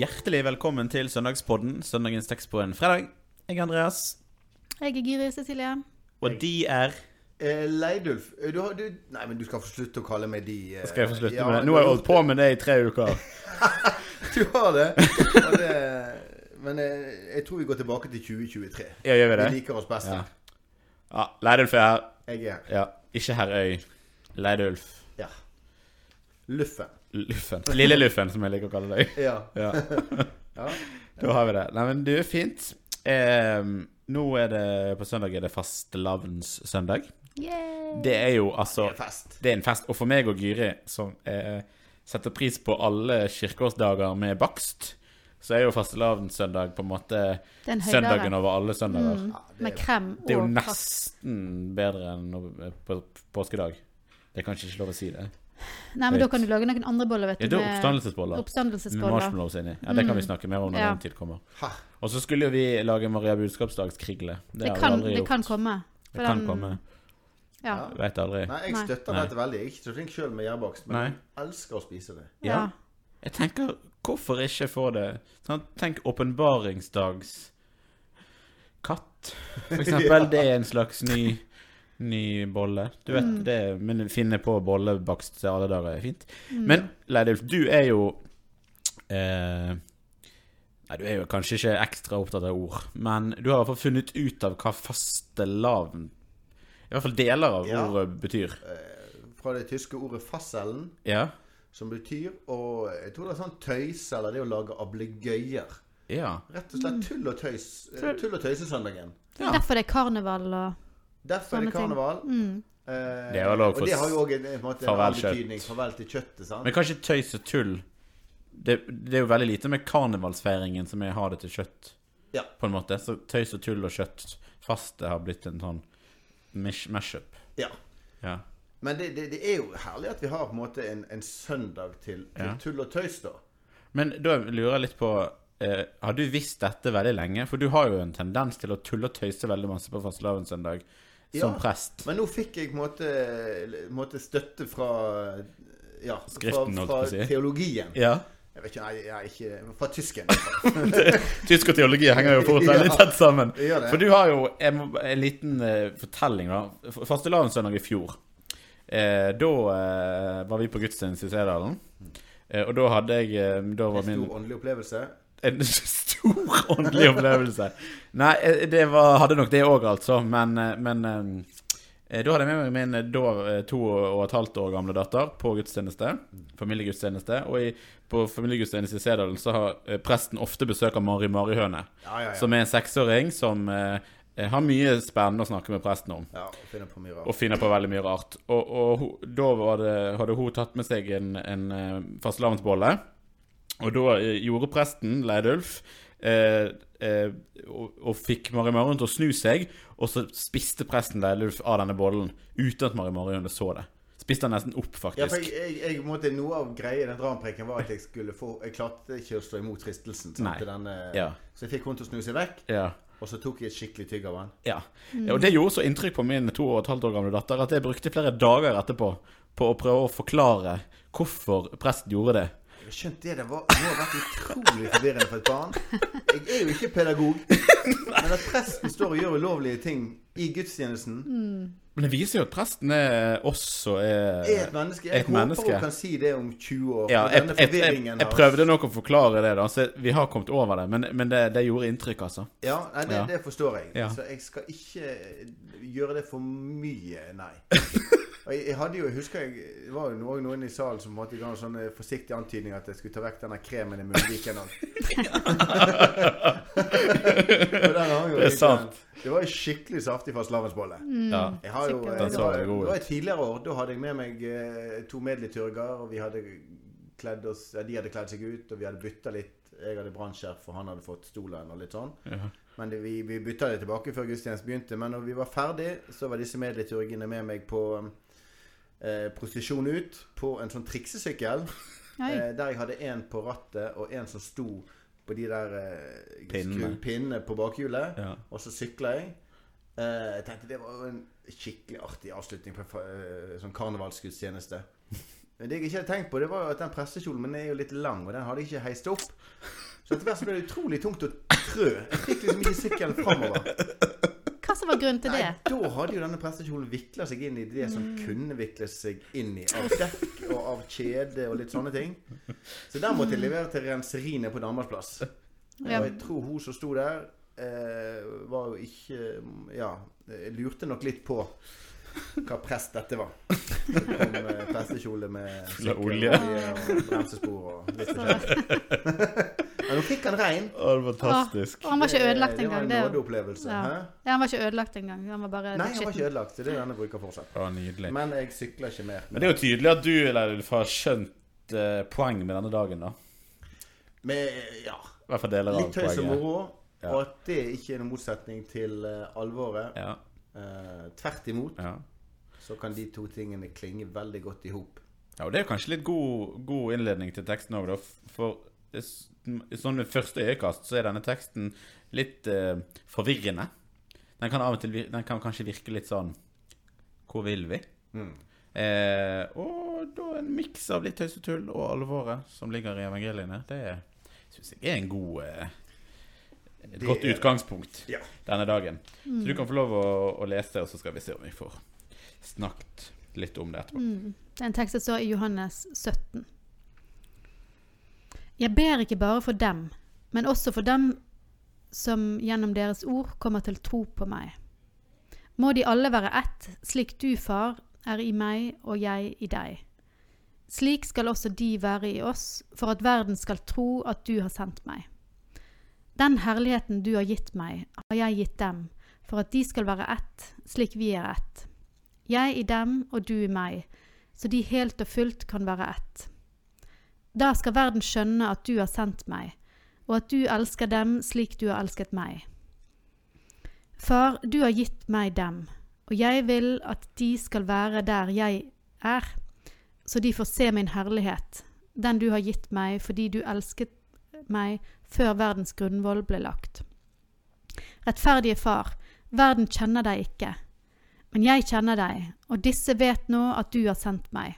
Hjertelig velkommen til Søndagspodden, søndagens tekst på en fredag. Jeg er Andreas, Jeg er Giri Cecilie. og de er Eh, Leidulf eh, du, har- du, Nei, men du skal få slutte å kalle meg de. eh, Skal jeg få slutte ja, med det? Nå har jeg holdt på med det i tre uker. Du har det. Og det men eh, jeg tror vi går tilbake til 2023. Ja, gjør vi Vi det? liker oss best. Ja. ja Leidulf er her. Jeg er Ja, ikke herr Øy. Leidulf. Ja. Luffen. Luffen. Lille Luffen, som jeg liker å kalle deg. Ja. Ja, ja. Da har vi det. Nei, men du, fint. Eh, nå er det på søndag er det fastelavnssøndag. Det er jo altså Det er fest. Det er en fest. Og for meg og Gyri, som eh, setter pris på alle kirkeårsdager med bakst, så er jo fastelavnssøndag på en måte en søndagen over alle søndager. Mm, Ja, det med krem og Det er jo nesten bedre enn på påskedag. Det er kanskje ikke lov å si det. Nei, men da kan du lage noen andre boller, vet Ja, du. det er oppstandelsesboller. Med Oppstandelsesboller. marshmallows inni. Ja, Det kan vi Mm. snakke mer om når Ja. den tid kommer. Og så skulle jo vi lage Maria budskapsdagskrigle. Det, Det har vi kan, det kan komme. For Det kan den- komme. Ja. Ja. Vet aldri. Nei, jeg støtter Nei. dette veldig. Jeg er ikke så flink sjøl med gjærbakst, men Nei. jeg elsker å spise det. Ja. ja. Jeg tenker, hvorfor ikke få det sånn, Tenk åpenbaringsdags katt, for eksempel. Det er en slags ny, ny bolle. Du vet Mm. det, men finne på bollebakst til alle dager er fint. Mm. Men Leidulf, du er jo eh, Nei, du er jo kanskje ikke ekstra opptatt av ord, men du har i hvert fall funnet ut av hva fastelavn I hvert fall deler av Ja. ordet betyr. Eh, fra det tyske ordet 'fasselen', Ja? som betyr Og Jeg tror det er sånn tøys, eller det å lage ablegøyer. Ja. Rett og slett tull og tøys. Tull og tøysesøndagen. Det er derfor det er karneval og Derfor er det karneval. mm. Eh, Det er vel også og det har jo òg en, en, måte, en farvel betydning. Farvel til kjøttet, sant? Men kanskje tøys og tull det, det er jo veldig lite med karnevalsfeiringen som er ha det til kjøtt, Ja. på en måte. Så tøys og tull og kjøtt faste har blitt en sånn mash-up. Ja. Ja. Men det, det, det er jo herlig at vi har på en måte en, en søndag til, til Ja. tull og tøys, da. Men da lurer jeg litt på eh, Har du visst dette veldig lenge? For du har jo en tendens til å tulle og tøyse veldig masse på fastelavnssøndag som prest. Men nå fikk jeg måte, måte støtte fra ja, Skriften, fra, fra si. teologien. Ja. Jeg vet ikke, nei, jeg er ikke Fra tysken. Tysk og teologi henger jo fort veldig Ja. tett sammen. For du har jo en, en liten uh, fortelling, da. Fastelavnssøndag i fjor. Eh, da eh, var vi på gudstjeneste i Sedalen. Eh, og da hadde jeg eh, Da var En min stor åndelig opplevelse. En stor åndelig opplevelse. Nei, eh, det var, hadde nok det òg, altså. Men, eh, men eh, da hadde jeg med meg min da to og et halvt år gamle datter på gudstjeneste. Familiegudstjeneste. Og i, på familiegudstjeneste i Sedalen så har presten ofte besøk av Mari Marihøne. Ja, ja, ja. Som er en seksåring som eh, har mye spennende å snakke med presten om. ja og finner på mye rart. Og finner på veldig mye rart. Og, og og da var det, hadde hun tatt med seg en, en fastelavnsbolle. Og da gjorde presten, Leidulf, eh, eh, og, og fikk Mari Marion til å snu seg, og så spiste presten Leidulf av denne bollen uten at Mari Marion så det. Spiste han nesten opp, Ja, for faktisk. jeg, jeg, jeg måtte, Noe av greia i den drampreken var at jeg skulle få Jeg klarte ikke å stå imot fristelsen. til denne, Ja. Så jeg fikk hun til å snu seg vekk, Ja. og så tok jeg et skikkelig tygg av den. Ja. ja. Og det gjorde så inntrykk på min to og et halvt år gamle datter at jeg brukte flere dager etterpå på å prøve å forklare hvorfor presten gjorde det. Jeg skjønt det. Det var, må ha vært utrolig forvirrende for et barn. Jeg er jo ikke pedagog. Men at presten står og gjør ulovlige ting i gudstjenesten, Men det viser jo at presten er også er, er et menneske. Jeg Et håper menneske. hun kan si det om 20 år. Ja, for jeg, et, jeg, prøvde nok å forklare det, da. Så vi har kommet over det. Men, men det, det gjorde inntrykk, altså. Ja, nei, det, Ja. det forstår jeg. Ja. Så jeg skal ikke gjøre det for mye, nei. Og jeg, jeg hadde jo, jeg husker jeg, Det var jo noen, noen i salen som måtte ga en sånn eh, forsiktig antydning at jeg skulle ta vekk denne kremen i munnviken. Det er sant. Det var en skikkelig saftig fastelavnsbolle. Ja. Jeg har jo, eh, Den det, så var, det god ut. var et tidligere år. Da hadde jeg med meg eh, to medliturger, og vi hadde kledd oss ja, De hadde kledd seg ut, og vi hadde bytta litt. Jeg hadde brannskjerf, og han hadde fått stolen og litt sånn. Ja. Men det, vi, vi bytta det tilbake før gudstjenesten begynte. Men når vi var ferdig, så var disse medliturgene med meg på eh, prostitusjon ut på en sånn triksesykkel. Eh, der jeg hadde en på rattet, og en som sto på de der eh, Pinnene. pinnene på bakhjulet. Ja. Og så sykla jeg. Eh, jeg tenkte det var en skikkelig artig avslutning på en eh, sånn karnevalsgudstjeneste. Men det jeg ikke hadde tenkt på, det var jo at den prestekjolen min er jo litt lang, og den hadde jeg ikke heist opp. Så etter hvert så ble det utrolig tungt å trø. Jeg fikk liksom ikke sykkelen framover. Var grunnen til Nei, da hadde jo denne prestekjolen vikla seg inn i det som kunne vikle seg inn i. Av dekk og av kjede og litt sånne ting. Så der måtte jeg levere til renseriene på Danmarks plass. Og jeg tror hun som sto der, eh, var jo ikke Ja, lurte nok litt på hva prest dette var. Det kom eh, prestekjole med Full av olje. og bremsespor og litt forskjellig. Men hun fikk han rein. Å, det var fantastisk. Og han var ikke ødelagt Det var en nådeopplevelse. Ja. Ja, han var ikke ødelagt engang. Han var bare Nei, han var ikke ødelagt. Det er det denne bruker fortsatt. Å, nydelig. Men jeg sykler ikke mer. Men det er jo tydelig at du Leilulf, har skjønt eh, poeng med denne dagen, da. Med, ja, I hvert fall deler av litt tøys og moro. Ja. Og at det ikke er noen motsetning til uh, alvoret. Ja, Uh, tvert imot ja. så kan de to tingene klinge veldig godt i hop. ja, og det er kanskje litt god, god innledning til teksten òg, da. For sånn ved første øyekast så er denne teksten litt uh, forvirrende. Den kan av og til den kan kanskje virke litt sånn Hvor vil vi? Mm. Eh, og da en miks av litt tøys og tull og alvoret som ligger i evangeliene, det syns jeg er en god eh, Et Det godt utgangspunkt Ja. denne dagen. Så du kan få lov å, å lese, og så skal vi se om vi får snakket litt om det etterpå. Mm. Det er en tekst som står i Johannes 17. Jeg ber ikke bare for dem, men også for dem som gjennom deres ord kommer til tro på meg. Må de alle være ett, slik du, far, er i meg og jeg i deg. Slik skal også de være i oss, for at verden skal tro at du har sendt meg. Den herligheten du har gitt meg, har jeg gitt dem, for at de skal være ett, slik vi er ett. Jeg i dem og du i meg, så de helt og fullt kan være ett. Da skal verden skjønne at du har sendt meg, og at du elsker dem slik du har elsket meg. Far, du har gitt meg dem, og jeg vil at de skal være der jeg er, så de får se min herlighet, den du har gitt meg fordi du elsket meg før verdens grunnvoll ble lagt. Rettferdige Far, verden kjenner deg ikke, men jeg kjenner deg, og disse vet nå at du har sendt meg.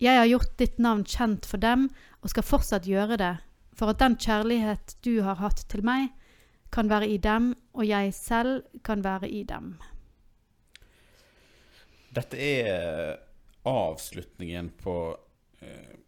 Jeg har gjort ditt navn kjent for dem, og skal fortsatt gjøre det, for at den kjærlighet du har hatt til meg, kan være i dem, og jeg selv kan være i dem. Dette er avslutningen på eh,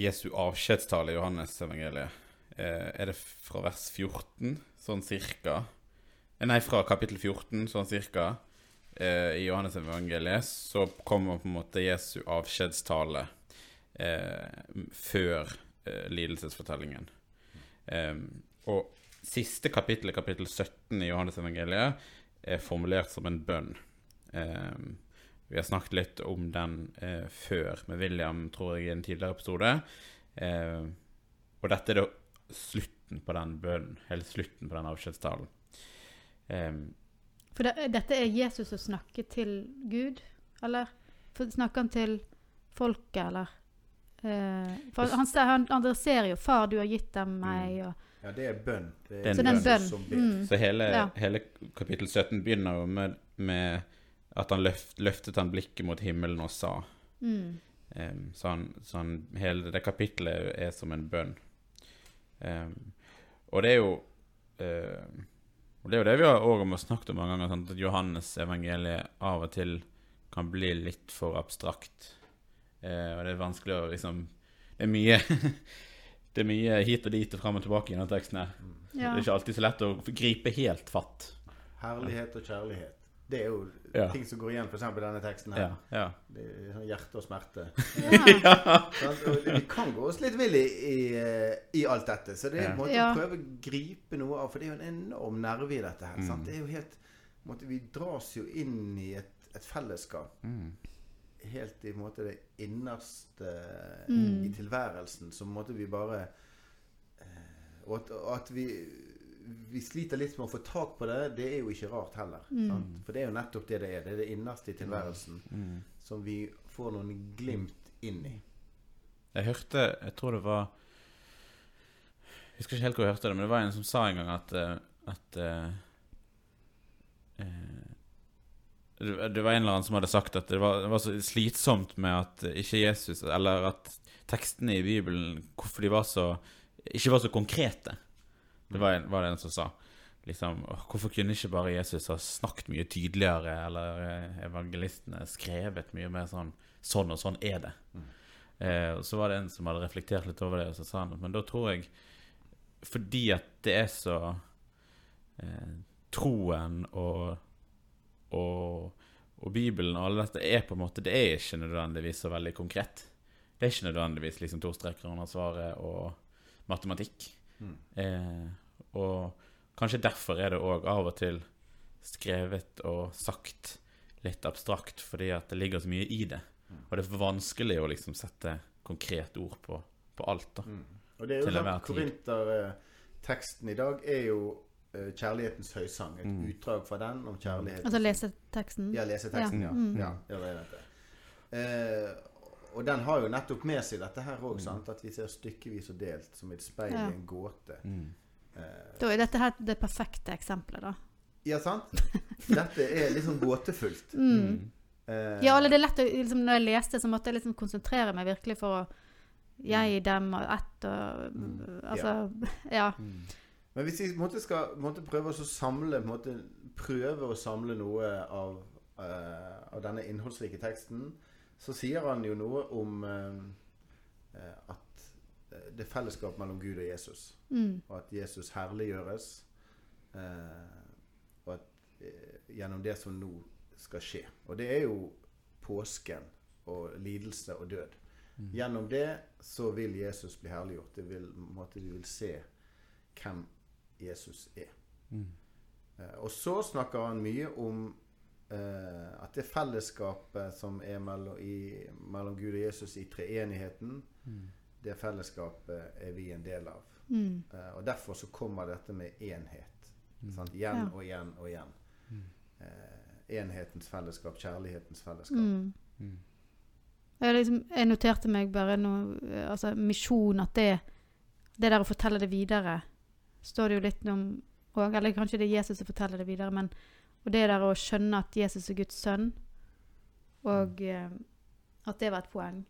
Jesu avskjedstale i Johannes-evangeliet. Eh, er det fra vers 14, sånn cirka? Eh, Nei, fra kapittel 14, sånn cirka. I Johannes-evangeliet så kommer på en måte Jesu avskjedstale før eh, lidelsesfortellingen. Eh, og siste kapittel, kapittel 17 i Johannes-evangeliet, er formulert som en bønn. Eh, vi har snakket litt om den eh, før med William, tror jeg, i en tidligere episode. Eh, og dette er da slutten på den bønnen, hele slutten på den avskjedstalen. Eh, For det, dette er Jesus som snakker til Gud, eller? For snakker han til folket, eller? Eh, for han, han adresserer jo 'Far, du har gitt dem meg', og Ja, det er bønn. Det er en Så det en bønn. som ber. Mm. så hele, Ja. hele kapittel 17 begynner jo med, med at han løft, løftet han blikket mot himmelen og sa. Mm. Um, så han, så han, hele det kapittelet er som en bønn. Um, og det er jo uh, Og det er jo det vi har også snakket om mange ganger, sånn at Johannes evangeliet av og til kan bli litt for abstrakt. Eh, og det er vanskelig å liksom Det er mye Det er mye hit og dit og fram og tilbake i denne teksten her. Ja. Det er ikke alltid så lett å gripe helt fatt. Herlighet og kjærlighet. Det er jo Ja. ting som går igjen, f.eks. i denne teksten her. Ja, ja. Det er sånn hjerte og smerte. Vi kan gå oss litt vill i, i, eh, i alt dette. Så det er en måte Ja. å prøve å gripe noe av, for det er jo en enorm nerve i dette her. Mm. Sant? Det er jo helt måte, Vi dras jo inn i et, et fellesskap. Mm. Helt i måte, det innerste Mm. i tilværelsen, som måtte vi bare eh, Og at, at vi, vi sliter litt med å få tak på det, det er jo ikke rart heller. Mm. Sant? For det er jo nettopp det det er. Det er det innerste i tilværelsen Mm. som vi får noen glimt inn i. Jeg hørte Jeg tror det var Jeg husker ikke helt hvor jeg hørte det, men det var en som sa en gang at eh, At uh, eh, det var en eller annen som hadde sagt at det var, det var så slitsomt med at ikke Jesus Eller at tekstene i Bibelen Hvorfor de var så ikke var så konkrete. Det var, en, var det en som sa. Liksom, Hvorfor kunne ikke bare Jesus ha snakket mye tydeligere, eller eh, evangelistene skrevet mye mer sånn Sånn og sånn er det. Eh, og så var det en som hadde reflektert litt over det, og så sa han men da tror jeg Fordi at det er så eh, Troen og, og og Bibelen og alle dette er på en måte Det er ikke nødvendigvis så veldig konkret. Det er ikke nødvendigvis liksom to streker under svaret og matematikk. Mm. Eh, og kanskje derfor er det òg av og til skrevet og sagt litt abstrakt, fordi at det ligger så mye i det. Mm. Og det er for vanskelig å liksom sette konkret ord på, på alt. da. Mm. Og det er jo sånn. Korinterteksten i dag er jo kjærlighetens høysang. Et Mm. utdrag fra den om kjærlighet. Altså leseteksten. Ja, leseteksten, ja. Ja. Mm. ja. ja det. Eh, og den har jo nettopp med seg dette her òg, Mm. at vi ser stykkevis og delt som et speil Ja. i en gåte. Eh, Da er dette her det perfekte eksempelet, da. ja, sant? Dette er liksom gåtefullt. Mm. Eh, Ja, eller det er lett å liksom, Når jeg leste, så måtte jeg liksom konsentrere meg virkelig for å Jeg, dem og ett og Mm. Altså Ja. Men hvis vi måtte, skal måtte prøve å samle måtte Prøve å samle noe av, uh, av denne innholdsrike teksten, så sier han jo noe om eh, eh, at det er fellesskap mellom Gud og Jesus. Mm. Og at Jesus herliggjøres. Uh, og at gjennom det som nå skal skje. Og det er jo påsken og lidelse og død. Gjennom det så vil Jesus bli herliggjort. Det vil, måtte, vi vil se hvem Jesus er. Mm. og så snakker han mye om eh, at det fellesskapet som er mellom, i, mellom Gud og Jesus i treenigheten, det fellesskapet er vi en del av. Mm. Eh, og derfor så kommer dette med enhet. Sant? Igjen Ja. og igjen og igjen. Eh, enhetens fellesskap, kjærlighetens fellesskap. Mm. Jeg, liksom, jeg noterte meg bare noe eh, Altså misjon, at det Det der å fortelle det videre står det jo litt om òg. Eller kanskje det er Jesus som forteller det videre, men Og det der å skjønne at Jesus er Guds sønn, og eh, at det var et poeng.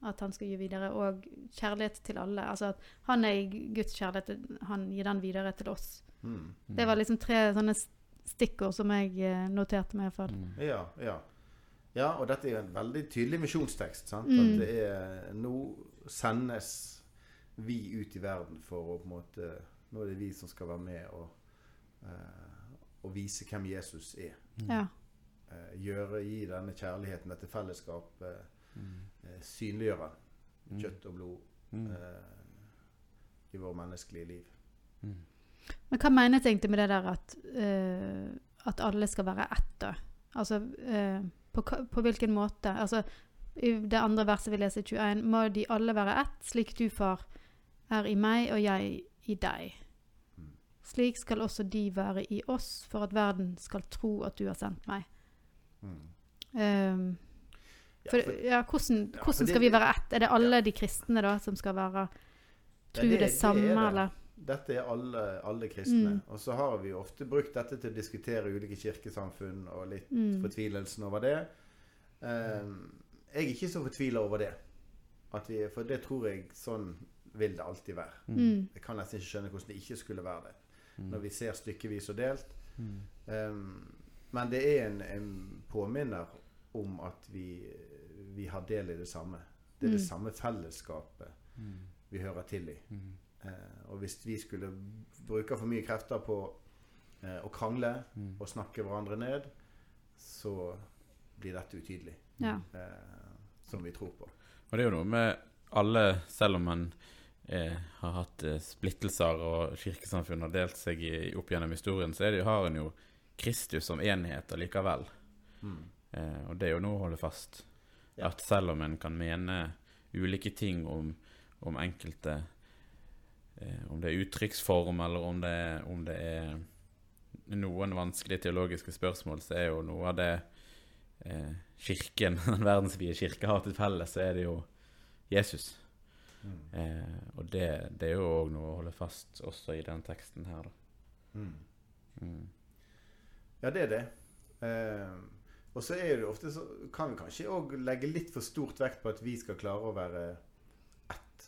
At han skal gi videre. Og kjærlighet til alle. Altså at han er i Guds kjærlighet, han gir den videre til oss. Mm. Det var liksom tre sånne stikkord som jeg eh, noterte meg Mm. Ja, ja. Ja, og dette er en veldig tydelig misjonstekst. sant? Mm. At det er Nå sendes vi ut i verden for å på en måte Nå er det vi som skal være med og, eh, og vise hvem Jesus er. Ja. Eh, gjøre, gi denne kjærligheten, dette fellesskapet, Mm. eh, synliggjøre kjøtt og blod eh, i vårt menneskelige liv. Men hva menes egentlig med det der at, eh, at alle skal være ett, da? Altså eh, på, på hvilken måte? Altså, I det andre verset vi leser i 21, må de alle være ett, slik du, far, er i meg og jeg i deg. Slik skal også de være i oss, for at verden skal tro at du har sendt meg. Mm. Ja, for, ja, hvordan, Ja, hvordan det- skal vi være ett? Er det alle de kristne da som skal være Ja, tro det- det, samme, det. eller? Dette er alle, alle kristne. Mm. Og så har vi ofte brukt dette til å diskutere ulike kirkesamfunn og litt Mm. fortvilelsen over det. Um, jeg er ikke så fortvila over det. Vi, for det tror jeg sånn vil det alltid være. Mm. Jeg kan nesten ikke skjønne hvordan det ikke skulle være det. Når vi ser stykkevis og delt. Ehm, men det er en, en påminner om at vi, vi har del i det samme. Det er det Mm. samme fellesskapet vi hører til i. Uh, og hvis vi skulle bruke for mye krefter på uh, å krangle og snakke hverandre ned, så blir dette utydelig. Ja. Uh, som vi tror på. Og det er jo noe med alle, selv om man eh, har hatt eh, splittelser og kirkesamfunn har delt seg i, opp gjennom historien, så det, har en jo Kristus som enhet allikevel. Eh, og det er jo noe å holde fast. Ja. At selv om en kan mene ulike ting om, om enkelte eh, Om det er uttrykksform, eller om det, om det er noen vanskelige teologiske spørsmål, så er jo noe av det eh, kirken, den verdensvide kirke har til felles, så er det jo Jesus. Eh, og det, det er jo òg noe å holde fast også i den teksten her, da. Mm. Mm. Ja, det er det. Eh, og så er det ofte så kan vi kanskje òg legge litt for stort vekt på at vi skal klare å være ett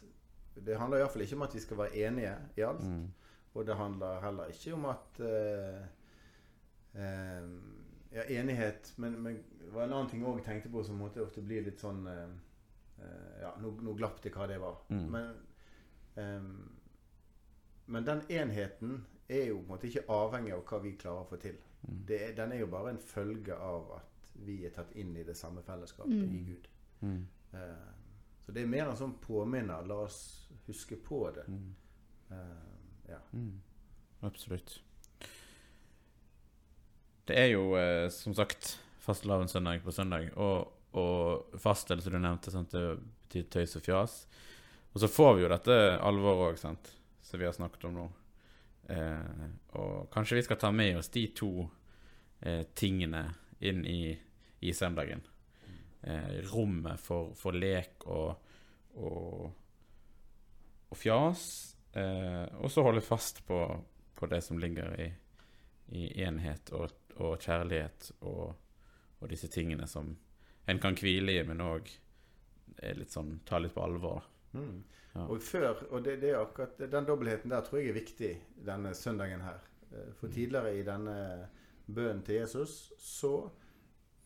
Det handler iallfall ikke om at vi skal være enige i alt. Mm. Og det handler heller ikke om at eh, eh, Ja, enighet Men, men det var en annen ting jeg òg tenkte på som måtte ofte bli litt sånn eh, Ja, nå, nå glapp det hva det var. Mm. Men, um, men den enheten er jo på en måte ikke avhengig av hva vi klarer å få til. Mm. Det er, den er jo bare en følge av at vi er tatt inn i det samme fellesskapet Mm. i Gud. Mm. Eh, så det er mer en sånn påminner. La oss huske på det. Mm. Eh, ja. Mm. Absolutt. Det er jo eh, som sagt fastelavnssøndag på søndag, og, og fastel, som du nevnte, sant? det betyr tøys og fjas. Og så får vi jo dette alvoret òg, sant, som vi har snakket om nå. Eh, og kanskje vi skal ta med oss de to eh, tingene inn i, i søndagen. Eh, rommet for, for lek og, og, og fjas. Eh, og så holde fast på, på det som ligger i, i enhet og, og kjærlighet og disse tingene som en kan hvile i, men òg sånn ta litt på alvor. Mm. Ja. Og før, og det, det er akkurat den dobbeltheten der tror jeg er viktig denne søndagen her. Eh, For tidligere i denne bønnen til Jesus så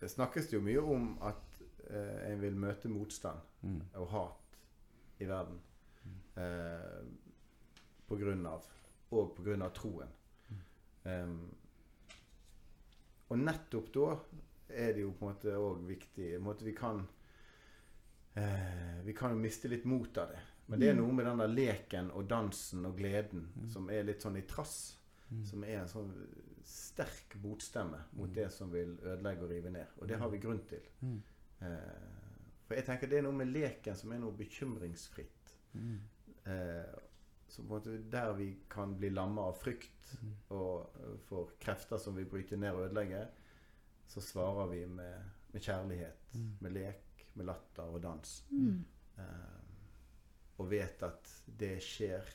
snakkes det jo mye om at eh, en vil møte motstand Mm. og hat i verden. Eh, på grunn av Og på grunn av troen. Em, og nettopp da er det jo på en måte òg viktig en måte Vi kan eh, Vi kan jo miste litt mot av det. Men det er noe med den der leken og dansen og gleden som er litt sånn i trass. Som er en sånn sterk botstemme mot det som vil ødelegge og rive ned. Og det har vi grunn til. Mm. Eh, for jeg tenker det er noe med leken som er noe bekymringsfritt. Mm. Eh, der vi kan bli lamma av frykt og for krefter som vil bryte ned og ødelegge, så svarer vi med, med kjærlighet, med lek, med latter og dans. Mm. Eh, og vet at det skjer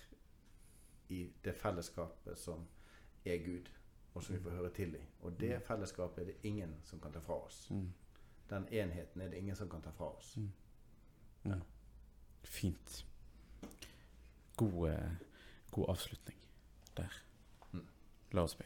i det fellesskapet som er Gud, og som vi får høre til i. Og det fellesskapet er det ingen som kan ta fra oss. Mm. Den enheten er det ingen som kan ta fra oss. Mm. Fint. God, god avslutning der. Mm. La oss be.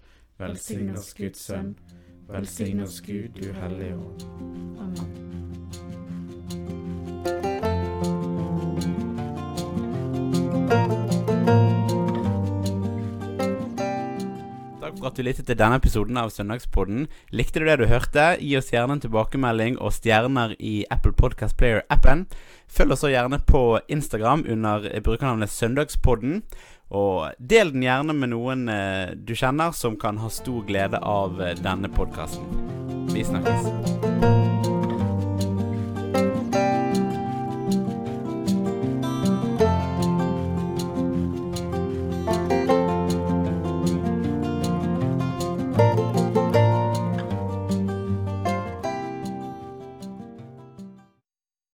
velsign oss Guds Sønn, velsign oss Gud, du Hellige Ånd. Takk for at du lyttet til denne episoden av Søndagspodden. Likte du det du hørte? Gi oss gjerne en tilbakemelding og stjerner i Apple Podcast Player-appen. Følg oss gjerne på Instagram under brukernavnet Søndagspodden. Og del den gjerne med noen eh, du kjenner som kan ha stor glede av eh, denne podkasten. Vi snakkes.